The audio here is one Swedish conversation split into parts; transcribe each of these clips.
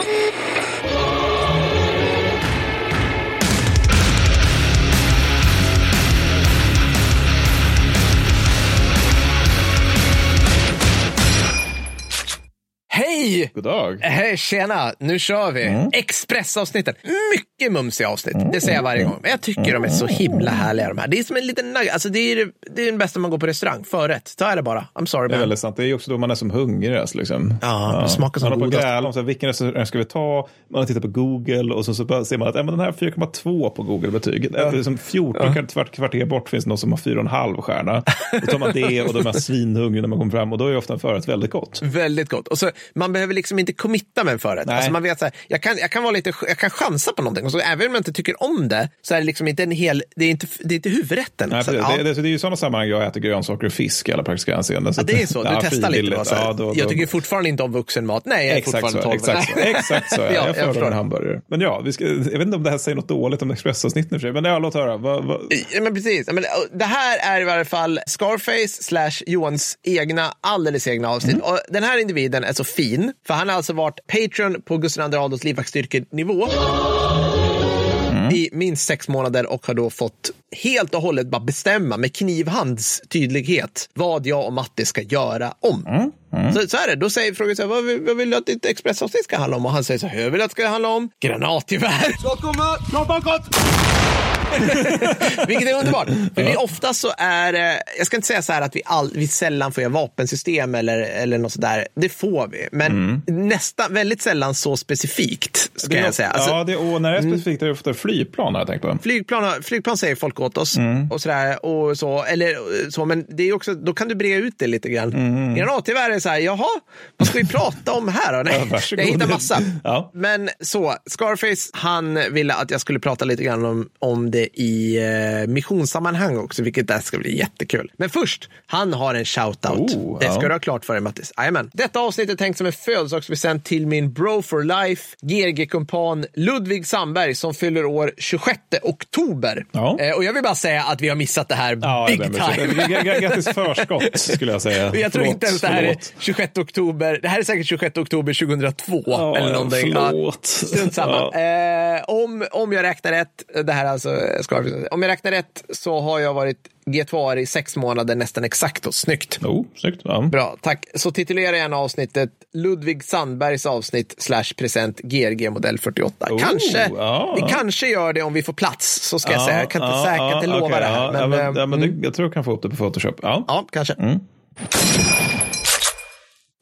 Beep. Hej! Tjena! Nu kör vi. Mm. Expressavsnitten. Mycket mumsiga avsnitt. Det säger jag varje gång. Men jag tycker de är så himla härliga de här. Det är som en liten nugget. Alltså, det, är, det- det är den bästa man går på restaurang. Förrätt. Ta det bara. I'm sorry Det är man. väldigt sant. Det är också då man är som hungrigast. Liksom. Ja, det smakar som Man har på godast. gräl om så här, vilken restaurang ska vi ta. Man har tittat på Google och så, så ser man att ja, men den här har 4,2 på Google-betyg. Ja. Liksom 14 kvart, kvarter bort finns det någon som har 4,5 stjärna. Då tar man det och då är man svinhungrig när man kommer fram och då är ofta en förrätt väldigt gott. Väldigt gott. Och så, man behöver liksom inte committa med en förrätt. Nej. Alltså man vet så här, jag, kan, jag, kan vara lite, jag kan chansa på någonting. Och så, även om jag inte tycker om det så är det liksom inte en hel, det är inte, det är inte huvudrätten. Nej, så, ja. det, det, det är ju sådana sammanhang jag äter grönsaker och fisk i alla praktiska hänseenden. Ja, det är så. Du Ja, testar lite. Då, så. Ja, då, då, Jag tycker fortfarande inte om vuxenmat. Nej, jag är Exakt fortfarande så, 12. exakt så. Exakt så. Ja, Ja, jag jag föredrar en hamburgare. Men ja, vi ska, jag vet inte om det här säger något dåligt om och för sig. Men ja, låt höra. Vad, vad, Ja, men precis. Men, det här är i alla fall Scarface slash Johans egna, alldeles egna avsnitt. Mm. Och den här individen är så fin, för han har alltså varit Patreon på Gustav II Adolfs livvaktsstyrkenivå Mm. i minst sex månader och har då fått helt och hållet bara bestämma med knivhands tydlighet vad jag och Matti ska göra om. Mm. Så, så är det. Då säger frågan så här, vad, vill- vad vill du att ditt expressavsnitt ska handla om? Och han säger så här, jag vill att det ska handla om granatgevär. Vilket är underbart. För vi ofta så är det- jag ska inte säga så här att vi, all, vi sällan får göra vapensystem eller, eller något sådär. Det får vi, men nästan väldigt sällan så specifikt, ska jag säga. Alltså, ja, det, och när det är specifikt är det ofta flygplan har jag tänkt på. Flygplan, flygplan säger folk åt oss Mm. och sådär. Och så, eller, eh, så, men det är också, då kan du breda ut det lite grann. Mm. Granatgevär är så här, jaha, vad ska vi prata om här då? Nej, Ja, jag hittar massa. Ja. Men så, Scarface, han ville att jag skulle prata lite grann om, om det i eh, missionssammanhang också, vilket där ska bli jättekul. Men först, han har en shoutout. Oh, det ska ja. du ha klart för dig, Mattis. Jajamän. Detta avsnitt är tänkt som en födelsedagspresent till min bro for life, GRG-kumpan Ludvig Sandberg som fyller år 26 oktober. Ja. Eh, och jag vill bara säga att vi har missat det här big time. Grattis förskott skulle jag säga. Jag tror Förlåt, inte ens det här är. 26 oktober. Det här är säkert 26 oktober 2002 Ja, eller någonting. Ja. Förlåt. Strunt samma. Eh, om, om jag räknar rätt, det här är alltså Scarface, om jag räknar rätt så har jag varit G2R i sex månader nästan exakt och snyggt. Oh, snyggt. Ja. Bra, tack. Så titulera gärna avsnittet Ludvig Sandbergs avsnitt slash present GRG modell 48. Oh, kanske, ja. vi kanske gör det om vi får plats, så ska jag säga. Jag kan inte, ja, säkert ja, lova okej, det här. ja, men, ja, men, eh, ja, men mm. jag tror jag kan få upp det på Photoshop. Ja. Ja, kanske. Mm.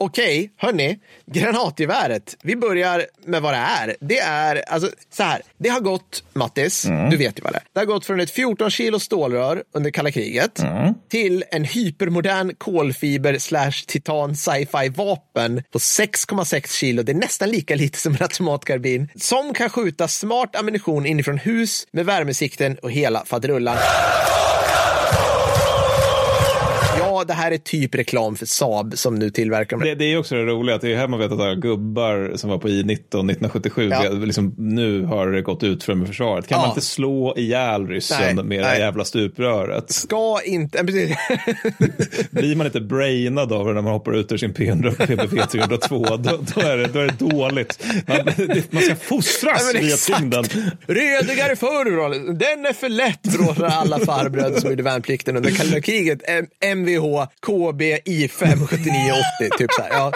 Okej, hörni. Granatgeväret. Vi börjar med vad det är. Det är, alltså så här. Det har gått, Mattis, Mm. du vet ju vad det är. Det har gått från ett 14 kilo stålrör under kalla kriget Mm. till en hypermodern kolfiber slash titan sci-fi vapen på 6,6 kilo. Det är nästan lika lite som en automatkarbin som kan skjuta smart ammunition inifrån hus med värmesikten och hela faderullan. Ja, det här är typ reklam för Saab som nu tillverkar de Det, det är också det roliga, att det är här man vet att alla gubbar som var på I-19 1977, Ja. det, liksom, nu har det gått ut för med försvaret. Kan Ja. man inte slå ihjäl ryssen Nej, med det nej. här jävla stupröret? ska inte... Precis. Blir man inte brainad av det när man hoppar ut ur sin P100 PBV 302, då, då, är det, då är det dåligt. Man, det, man ska fostras Ja, via tyngden. Redigare förr, den är för lätt, vrålar alla farbröder som gjorde värnplikten under kalla kriget. M- KB, I5, 7980, typ så här. Ja.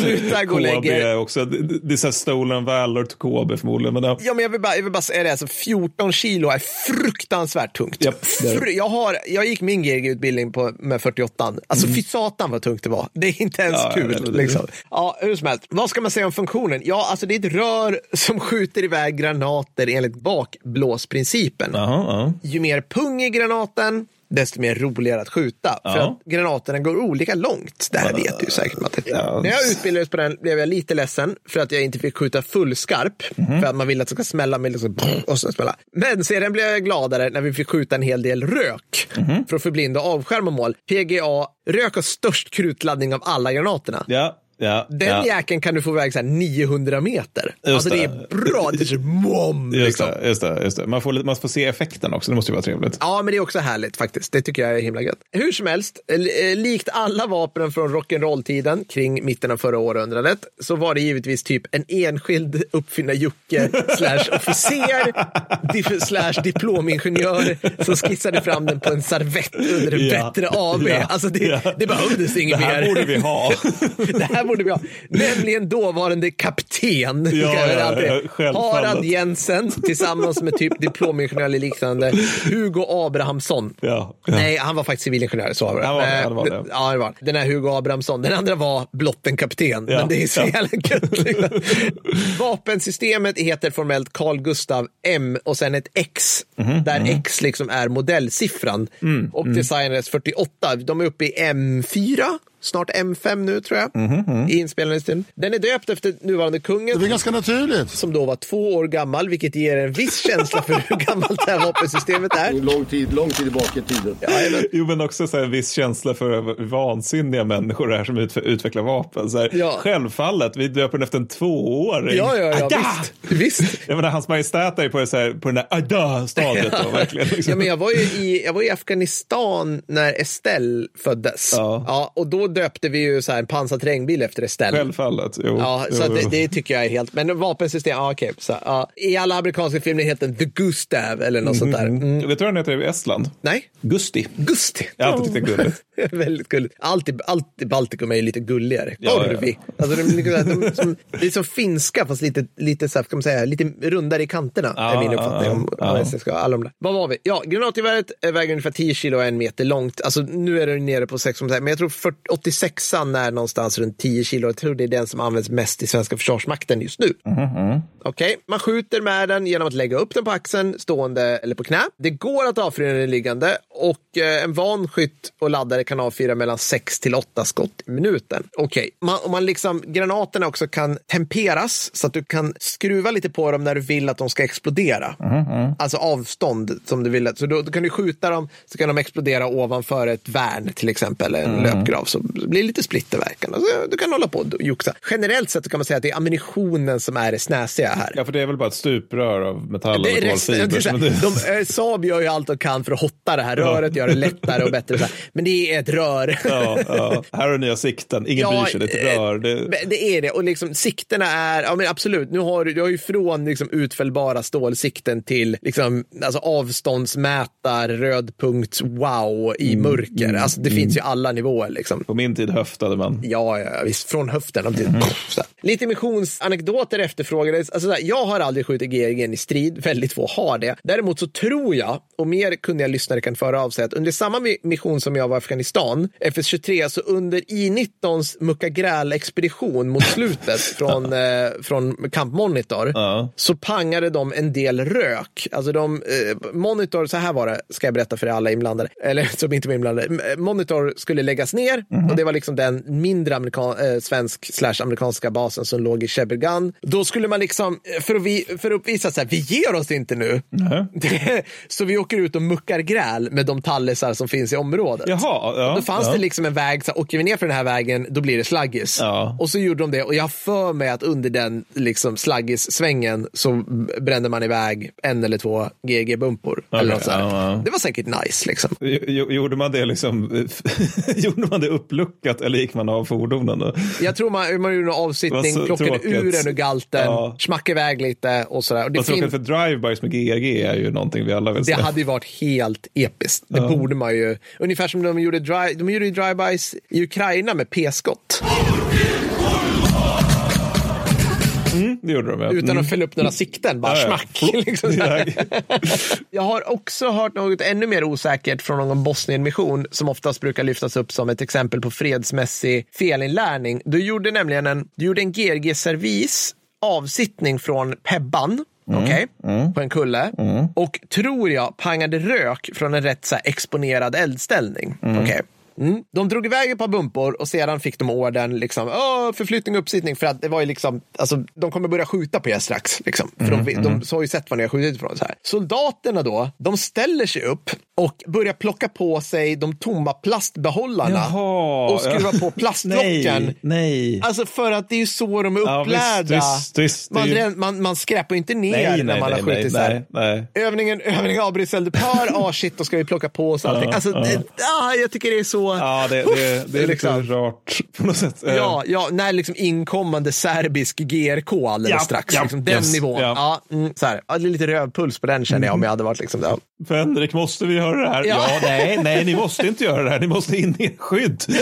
Sluta gå och lägg er. också, det, det är så här stolen valor till KB förmodligen. Men ja. Ja, men jag vill bara, jag vill bara säga det, alltså 14 kilo är fruktansvärt tungt. Japp, det är det. Fr- jag, har, jag gick min GRG-utbildning på, med 48. Alltså fy satan vad tungt det var. Det är inte ens Mm. Ja, kul. vet det. liksom. Ja, hur som helst. Vad ska man säga om funktionen? Ja, alltså det är ett rör som skjuter iväg granater enligt bakblåsprincipen. Jaha, ja. Ju mer pung i granaten, desto mer roligare att skjuta. För Ja. att granaterna går olika långt. Det här vet du säkert Matte. Ja. När jag utbildades på den blev jag lite ledsen för att jag inte fick skjuta fullskarp. Mhm. För att man vill att det ska smälla med liksom, och så smälla. Men sedan blev jag gladare när vi fick skjuta en hel del rök. Mhm. För att förblinda och avskärma mål. PGA, rök har störst krutladdning av alla granaterna. Ja, ja, Den ja. jäkeln kan du få iväg så här 900 meter. Alltså det. är bra, det är mom, just, liksom. just, det, just det. Man, får, man får se effekten också, det måste ju vara trevligt. Ja, men det är också härligt faktiskt. Det tycker jag är himla gött. Hur som helst, eh, likt alla vapen från rock'n'roll-tiden kring mitten av förra århundradet så var det givetvis typ en enskild uppfinnar Jocke slash officer slash diplomingenjör som skissade fram den på en servett under en Ja. bättre AB. Alltså det, Ja. det behövdes inget Det här mer. borde vi ha. det här borde vi ha. Nämligen dåvarande kapten. Ja, ja, ja. Harald Jensen tillsammans med typ diplomingenjör eller liknande. Hugo Abrahamsson. Nej, han var faktiskt civilingenjör. Så var det. Han var det, Eh, han var det. Ja, det var. Den här Hugo Abrahamsson. Den andra var blott en kapten. Men det är så jävla gött. Vapensystemet heter formellt Carl Gustav M och sen ett X. Mhm, där X liksom är modellsiffran. Mm, och designades 48. De är uppe i M4. Snart M5 nu tror jag. Mhm, I inspelningstiden. Den är döpt efter nuvarande kungen Det är ganska naturligt. som då var två år gammal, vilket ger en viss känsla för hur gammalt det här vapensystemet är. Lång tid, lång tid tillbaka i tiden. Jajamän. Jo, men också så här, en viss känsla för vansinniga människor det här som ut, utvecklar vapen. Så här, Ja. Självfallet, vi döper den efter en tvååring. Ja, ja, ja, Adda! visst. visst. Jag menar, hans majestät är på, så här, på den där adda-stadiet. verkligen. Liksom. Ja, men jag, var ju i, jag var i Afghanistan när Estelle föddes. Ja. Ja, och då döpte vi ju så här en pansad terrängbil efter Estelle. Självfallet. Jo, Ja, jo, så jo. det, det tycker jag är helt... Men vapensystem, ja okej. så, ja. I alla amerikanska filmer heter den The Gustav eller något sånt där. Mm. Vet du vad den heter i Estland? Nej, Gusti. Gusti. Jag har alltid tyckt det är gulligt. Väldigt gulligt. Allt i, allt i Baltikum är ju lite gulligare. Ja, ja, ja. Alltså, de, de, de, som, det är som finska fast lite, lite, så här, kan man säga, lite rundare i kanterna. Ja, är min uppfattning om ja. om ska alla de där. Vad var vi? Ja, granatgeväret eh, väger ungefär 10 kilo och en meter långt. Alltså nu är det nere på 6 men jag tror 40, 86an är någonstans runt 10 kilo. Jag tror det är den som används mest i svenska försvarsmakten just nu. Okej, man skjuter med den genom att lägga upp den på axeln, stående eller på knä. Det går att avfyra den liggande och eh, en van skytt och laddare kan avfyra mellan 6 till 8 skott i minuten. Okej, man, om man liksom, granaterna också kan temperas så att du kan skruva lite på dem när du vill att de ska explodera. Alltså avstånd som du vill. Så då, då kan du skjuta dem så kan de explodera ovanför ett värn till exempel, en löpgrav. Så det blir lite splitterverkan. Alltså, du kan hålla på och joxa. Generellt sett kan man säga att det är ammunitionen som är det snäsiga här. Ja, för det är väl bara ett stuprör av metall och är kolfiber. de, eh, Saab gör ju allt de kan för att hotta det här röret, göra det lättare och bättre. Men det är ett rör. Ja, ja. Här har du nya sikten, ingen bryr sig, det är ett eh, rör. Det... Det är det. Och liksom, siktena är, ja men absolut, nu har du, du har ju från liksom, utfällbara stålsikten till liksom, alltså, avståndsmätar, rödpunkts, wow i Mm, mörker. Alltså, det finns ju alla nivåer. Liksom. På min tid höftade man. Ja, ja, ja, visst. Från höften. Mm. Mm. Lite missionsanekdoter efterfrågades. Alltså, så här, jag har aldrig skjutit GRG i strid. Väldigt få har det. Däremot så tror jag, och mer kunniga lyssnare kan föra av sig, att under samma mi- mission som jag var i Afghanistan, FS23, så under I-19s Muckagräl-expedition mot slutet från, eh, från Camp Monitor, Ja. så pangade de en del rök. Alltså de, eh, Monitor, så här var det, ska jag berätta för alla inblandade, eller som inte var inblandade. M- Monitor skulle läggas ner och det var liksom den mindre amerikan, eh, svensk slash amerikanska basen som låg i Shebbegan. Då skulle man liksom, eh, för att, vi, för att uppvisa så här, vi ger oss inte nu. så vi åker ut och muckar gräl med de tallisar som finns i området. Jaha, ja. Då fanns ja. det liksom en väg, så här, åker vi ner för den här vägen, då blir det slaggis. Ja. Och så gjorde de det och jag för mig att under den liksom, slaggis-svängen så brände man iväg en eller två GG-bumpor. eller något så här. ja. Det var säkert nice liksom. Jo- Gjorde man det liksom, gjorde man det uppluckat eller gick man av fordonen då? Jag tror man, man gjorde en Det avsittning, plockade ur den ur galten, Ja. smackade iväg lite och sådär. Och det, Vad tråkigt för drive-bys med GRG är ju någonting vi alla vill det se. hade ju varit helt episkt. Det borde man ju. Ungefär som de gjorde, dry, de gjorde drive-bys i Ukraina med p-skott. Det gjorde de ja. Utan Mm. att fälla upp några sikten, bara Ja, ja. smack. Liksom. Jag har också hört något ännu mer osäkert från någon Bosnien-mission som oftast brukar lyftas upp som ett exempel på fredsmässig felinlärning. Du gjorde nämligen en, du gjorde en GRG-servis, avsittning från Pebban, okej, på en kulle. Och tror jag pangade rök från en rätt så exponerad eldställning. okej. Mm. De drog iväg ett par bumpor och sedan fick de orden liksom, förflyttning och uppsittning för att det var ju liksom, alltså de kommer börja skjuta på er strax. Liksom. För de, de, så har ju sett vad ni har skjutit ifrån. Så här. Soldaterna då, de ställer sig upp och börja plocka på sig de tomma plastbehållarna Jaha, och skruva ja. på plastlocken. Nej, nej. Alltså för att det är ju så de är Ja, upplärda. visst, visst, visst. Man, ju- man, man skräpar ju inte ner nej, när nej, man nej, har skjutit så här. Övningen, övningen avbryts eldupphör, ah shit, då ska vi plocka på oss allting. Ja, alltså, ja. Det, ah, jag tycker det är så... Ja, det, det, det är lite Liksom. rart på något sätt. Eh, Ja, ja, när liksom inkommande serbisk GRK alldeles Ja, strax. ja, liksom den yes, nivån. ja. Ja. mm, så här. Ja, det är lite rövpuls på den känner jag om jag hade varit liksom där. Fänrik, måste vi göra det här? Ja. Ja. nej, nej, ni måste inte göra det här. Ni måste in i skydd.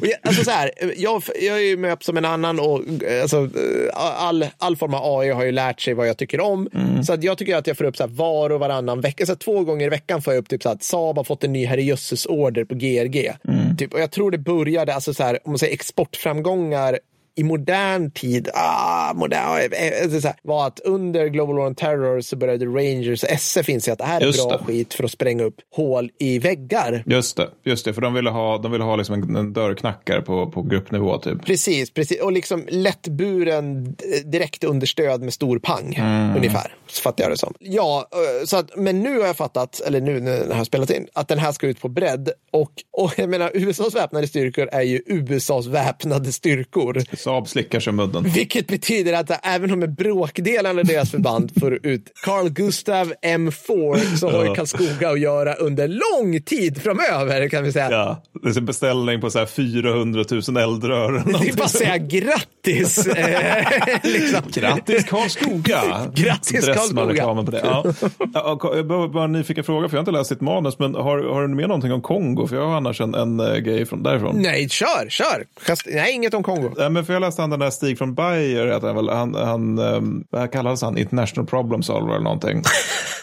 Och jag, alltså så här, jag, jag är ju med som en annan och eh, alltså, eh, all, all form av AI har ju lärt sig vad jag tycker om. Så att jag tycker att jag får upp så här var och varannan vecka. Så två gånger i veckan får jag upp typ så här, att Saab har fått en ny herrejösses order på GRG. Typ, och jag tror det började, alltså så här, om man säger exportframgångar i modern tid, ah, modern, eh, eh, så här, var att under Global War on Terror så började Rangers SF inse att det här är Just bra det. skit för att spränga upp hål i väggar. Just det, just det, för de ville ha, de ville ha liksom en, en dörrknackare på, på gruppnivå typ. Precis, precis. Och liksom lättburen eh, direkt understöd med stor pang. Ungefär, så fattar jag det som. Ja, så att, men nu har jag fattat, eller nu när jag har spelat in, att den här ska ut på bredd. Och, och jag menar, USAs väpnade styrkor är ju USAs väpnade styrkor. Saab slickar sig munnen. Vilket betyder att även om en bråkdel av deras förband får ut Carl Gustav M4 så har ju. Karlskoga att göra under lång tid framöver kan vi säga. Ja, det är en beställning på så här 400 000 eldrör. Det är bara att säga grattis. eh, liksom. Grattis Karlskoga! Grattis, Karlskoga. reklamen på det. Ja. Ja, Jag är bara, en nyfiken fråga, för jag har inte läst ditt manus, men har, har du med någonting om Kongo? För jag har annars en, en eh, grej från därifrån. Nej, kör, kör. Nej, inget om Kongo. Nej, men för jag läste han den där Stig från Bayer, heter han han, han, um, vad kallades han, International Problem Solver eller någonting.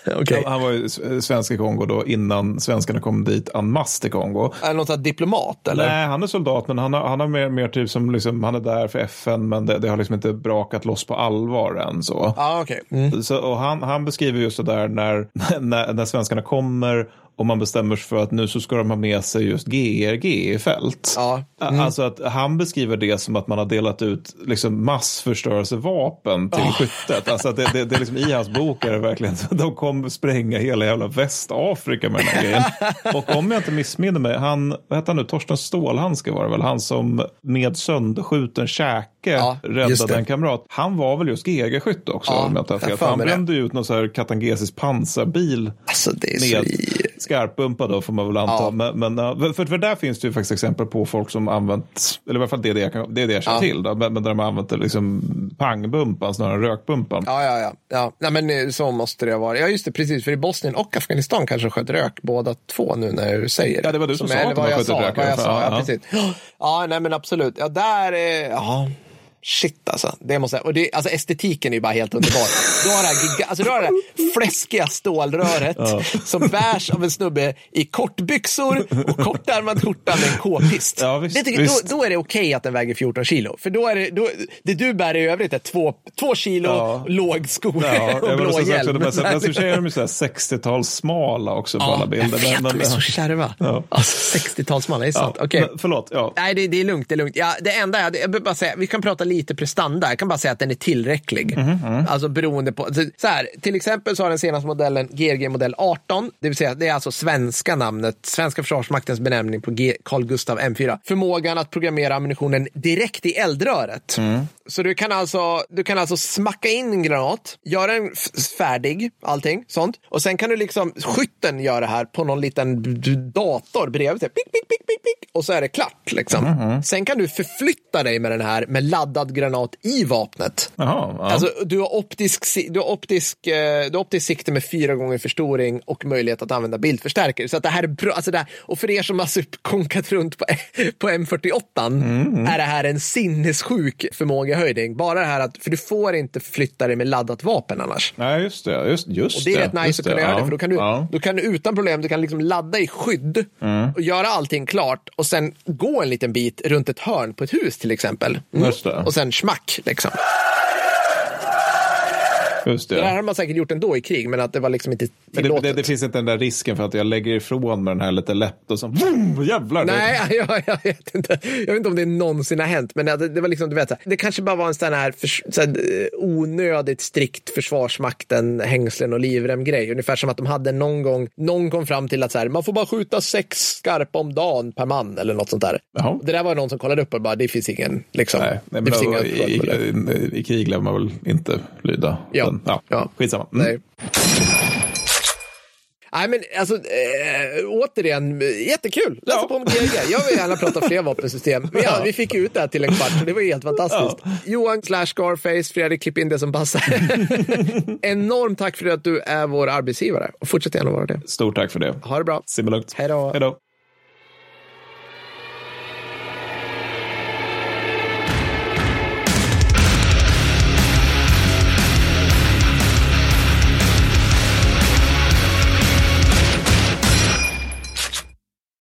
Okej. Han var ju s- svensk i Kongo då innan svenskarna kom dit en masse till Kongo. Är det något sånt diplomat eller? Nej, han är soldat, men han har, han har mer, mer typ som liksom, han är där för FN, men det, det har liksom inte brakat loss på allvar än så. Ja, okej. Mm. Så, och han, han beskriver just det där när, när, när svenskarna kommer och man bestämmer sig för att nu så ska de ha med sig just GRG i fält. Ja. Alltså att han beskriver det som att man har delat ut liksom massförstörelsevapen till skyttet. Alltså att det, det, det är liksom, I hans bok är det verkligen så att de kommer spränga hela jävla Västafrika med den här grejen. Och om jag inte missminner mig, han, vad heter han nu, Torsten Stålhandske var det väl, han som med sönderskjuten käke Ja, räddade en kamrat. Han var väl just GG-skytt också Ja, om jag inte har fel. Han brände ju ut någon så här katangesisk pansarbil Alltså, det är så... med skarpbumpa då får man väl anta. Ja. Men, men, för, för där finns det ju faktiskt exempel på folk som använt, eller i alla fall det är det jag, kan, det är det jag känner Ja. till, då, men, men där de använt det liksom pangbumpan snarare än rökbumpan. Ja, ja, ja. ja. Nej, men eh, så måste det vara. Ja, just det, precis. För i Bosnien och Afghanistan kanske sköt rök båda två nu när du säger det. Ja, det var du som sa eller att de sa, rök, ja. sa. Precis. Ja, nej, men absolut. Ja, där är... Ja. Shit alltså, det måste jag, och det, alltså estetiken är ju bara helt underbar. Du har det här, giga, alltså, du har det här fläskiga stålröret som bärs av en snubbe i kortbyxor och kortärmad skjorta med en k-pist. Ja, visst, det visst. då, då är det okej att den väger 14 kilo. För då är det, då, det du bär i övrigt är två, två kilo, Ja. låg sko Ja, och blå säga hjälm. men, men, men så är de ju så här 60-tals smala också på alla bilder. Jag vet, men, de är så kärva. Ja. Alltså 60-talsmål, det är sant. ja, Okej. men, förlåt, ja. Nej, det, det är lugnt. Det är lugnt. Ja, det enda jag, jag bara säga, vi kan prata lite prestanda. Jag kan bara säga att den är tillräcklig. Mhm, Alltså beroende på. Så här, till exempel så har den senaste modellen GRG modell 18, det vill säga det är alltså svenska namnet, svenska försvarsmaktens benämning på G, Carl Gustav M4. Förmågan att programmera ammunitionen direkt i eldröret. Mm. Så du kan, alltså, du kan alltså smacka in en granat, göra den färdig, allting sånt. Och sen kan du liksom, skytten gör det här på någon liten dator bredvid. Pick, pick, pick, pick, pick, och så är det klart. Liksom. Mhm. Sen kan du förflytta dig med den här med laddad granat i vapnet. Jaha, ja. Alltså, du har optisk, du har optisk, eh, du har optisk sikte med fyra gånger förstoring och möjlighet att använda bildförstärkare. Så att det här är bra. Alltså det här, och för er som har sup- konkat runt på, på M48 Mm. är det här en sinnessjuk förmågehöjning. Bara det här att, för du får inte flytta dig med laddat vapen annars. Nej, just det. Just, just Och det är rätt nice att kunna det, göra ja. det, för då kan, du, Ja. Mm. då kan du utan problem du kan liksom ladda i skydd och göra allting klart och sen gå en liten bit runt ett hörn på ett hus till exempel. Mm. Och sen smack liksom. Just det. Det där hade man säkert gjort ändå i krig, men att det var liksom inte Men tillåtet. det, det, det finns inte den där risken för att jag lägger ifrån med den här lite lätt och så vroom, jävlar. Nej, jag, jag, vet inte. jag vet inte om det någonsin har hänt, men det, det var liksom, du vet, det kanske bara var en sån här, förs- så här eh, onödigt strikt försvarsmakten, hängslen och livrem-grej. Ungefär som att de hade någon gång, någon kom fram till att så här, man får bara skjuta sex skarpa om dagen per man eller något sånt där. Jaha. Det där var någon som kollade upp och bara, det finns ingen, liksom. Nej, nej, det men finns då, i, för det. i, I krig lär man väl inte lyda. Ja. Ja. Ja. Skitsamma. Mm. Nej. Nej, men alltså, eh, återigen, jättekul. Läsa Ja. på om GG. Jag vill gärna prata fler vapensystem. Vi, ja, vi fick ut det här till en kvart, så det var helt fantastiskt. Johan slash Scarface, Fredrik, klipp in det som passar. Enormt tack för att du är vår arbetsgivare och fortsätt gärna vara det. Stort tack för det. Ha det bra. Simma lugnt. Hej då.